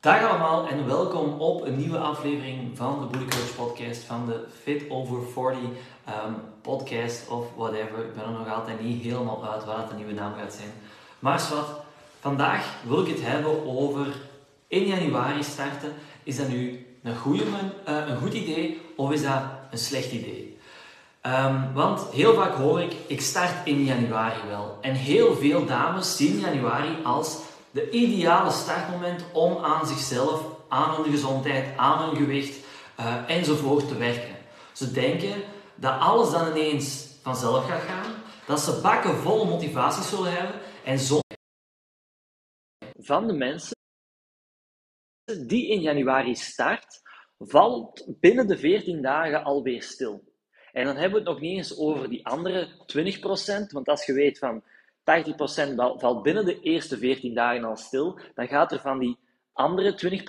Dag allemaal en welkom op een nieuwe aflevering van de Bully Coach podcast, van de Fit Over 40 um, podcast of whatever. Ik ben er nog altijd niet helemaal uit wat de nieuwe naam gaat zijn. Maar wat, vandaag wil ik het hebben over in januari starten. Is dat nu een, goede, uh, een goed idee of is dat een slecht idee? Um, want heel vaak hoor ik, ik start in januari wel. En heel veel dames zien januari als de ideale startmoment om aan zichzelf, aan hun gezondheid, aan hun gewicht uh, enzovoort te werken. Ze denken dat alles dan ineens vanzelf gaat gaan, dat ze bakken vol motivatie zullen hebben en zo van de mensen die in januari start, valt binnen de 14 dagen alweer stil. En dan hebben we het nog niet eens over die andere 20%, want als je weet van 80% valt binnen de eerste 14 dagen al stil, dan gaat er van die andere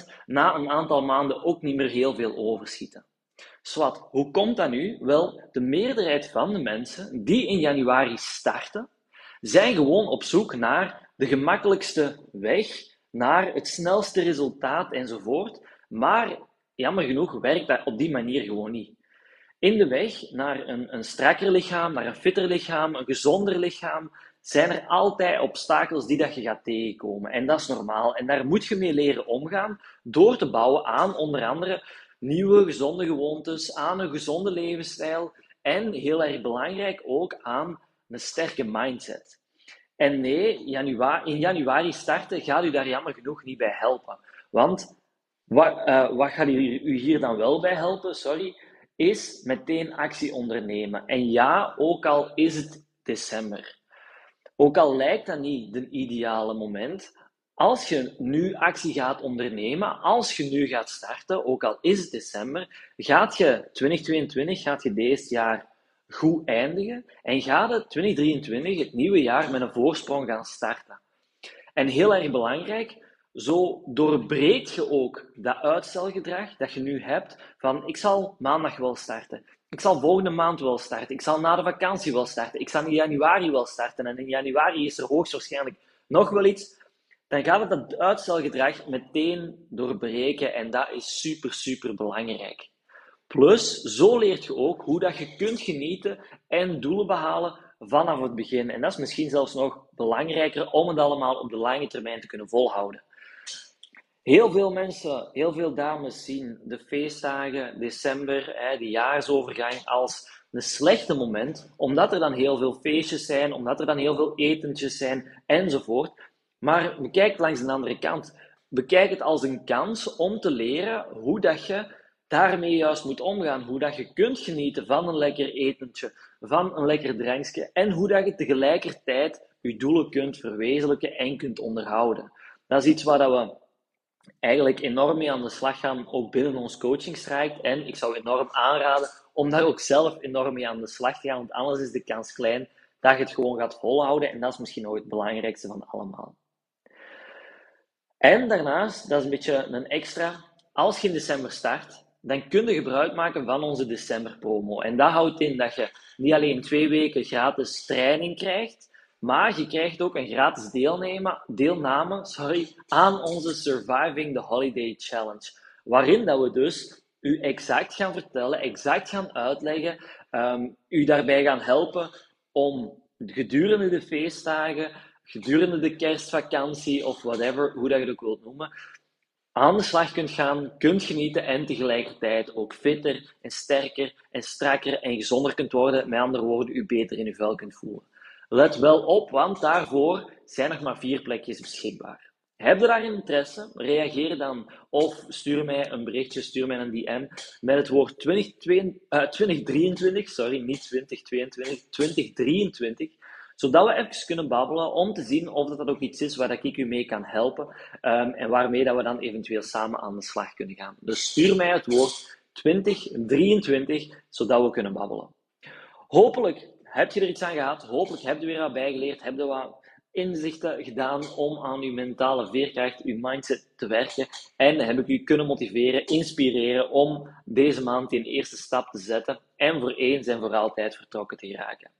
20% na een aantal maanden ook niet meer heel veel overschieten. Swat, hoe komt dat nu? Wel, de meerderheid van de mensen die in januari starten, zijn gewoon op zoek naar de gemakkelijkste weg, naar het snelste resultaat enzovoort. Maar jammer genoeg werkt dat op die manier gewoon niet. In de weg naar een, een strakker lichaam, naar een fitter lichaam, een gezonder lichaam, zijn er altijd obstakels die dat je gaat tegenkomen. En dat is normaal. En daar moet je mee leren omgaan door te bouwen aan onder andere nieuwe gezonde gewoontes, aan een gezonde levensstijl en heel erg belangrijk ook aan een sterke mindset. En nee, januari, in januari starten gaat u daar jammer genoeg niet bij helpen. Want wat, uh, wat gaat u hier dan wel bij helpen? Sorry is meteen actie ondernemen. En ja, ook al is het december. Ook al lijkt dat niet het ideale moment, als je nu actie gaat ondernemen, als je nu gaat starten, ook al is het december, gaat je 2022, gaat je deze jaar goed eindigen en gaat het 2023, het nieuwe jaar, met een voorsprong gaan starten. En heel erg belangrijk, zo doorbreek je ook dat uitstelgedrag dat je nu hebt van ik zal maandag wel starten. Ik zal volgende maand wel starten. Ik zal na de vakantie wel starten. Ik zal in januari wel starten. En in januari is er hoogstwaarschijnlijk nog wel iets. Dan gaat het dat uitstelgedrag meteen doorbreken. En dat is super, super belangrijk. Plus, zo leert je ook hoe dat je kunt genieten en doelen behalen vanaf het begin. En dat is misschien zelfs nog belangrijker om het allemaal op de lange termijn te kunnen volhouden. Heel veel mensen, heel veel dames zien de feestdagen, december, hè, de jaarsovergang als een slechte moment, omdat er dan heel veel feestjes zijn, omdat er dan heel veel etentjes zijn enzovoort. Maar bekijk langs de andere kant. Bekijk het als een kans om te leren hoe dat je daarmee juist moet omgaan. Hoe dat je kunt genieten van een lekker etentje, van een lekker drankje en hoe dat je tegelijkertijd je doelen kunt verwezenlijken en kunt onderhouden. Dat is iets waar dat we eigenlijk enorm mee aan de slag gaan, ook binnen ons coachingstraject. En ik zou enorm aanraden om daar ook zelf enorm mee aan de slag te gaan, want anders is de kans klein dat je het gewoon gaat volhouden. En dat is misschien nog het belangrijkste van allemaal. En daarnaast, dat is een beetje een extra, als je in december start, dan kun je gebruik maken van onze december promo. En dat houdt in dat je niet alleen twee weken gratis training krijgt, maar je krijgt ook een gratis deelname, deelname sorry, aan onze Surviving the Holiday Challenge. Waarin dat we dus u exact gaan vertellen, exact gaan uitleggen, um, u daarbij gaan helpen om gedurende de feestdagen, gedurende de kerstvakantie of whatever, hoe dat je het ook wilt noemen, aan de slag kunt gaan, kunt genieten en tegelijkertijd ook fitter en sterker en strakker en gezonder kunt worden. Met andere woorden, u beter in uw vel kunt voelen. Let wel op, want daarvoor zijn nog maar vier plekjes beschikbaar. Heb je daar interesse? Reageer dan of stuur mij een berichtje, stuur mij een DM met het woord 2023, uh, sorry, niet 2022, 2023, zodat we even kunnen babbelen om te zien of dat, dat ook iets is waar ik u mee kan helpen um, en waarmee dat we dan eventueel samen aan de slag kunnen gaan. Dus stuur mij het woord 2023, zodat we kunnen babbelen. Hopelijk heb je er iets aan gehad? Hopelijk heb je weer wat bijgeleerd. Heb je wat inzichten gedaan om aan je mentale veerkracht, je mindset te werken. En heb ik u kunnen motiveren, inspireren om deze maand die eerste stap te zetten en voor eens en voor altijd vertrokken te geraken.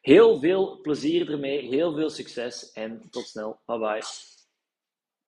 Heel veel plezier ermee, heel veel succes en tot snel. Bye bye.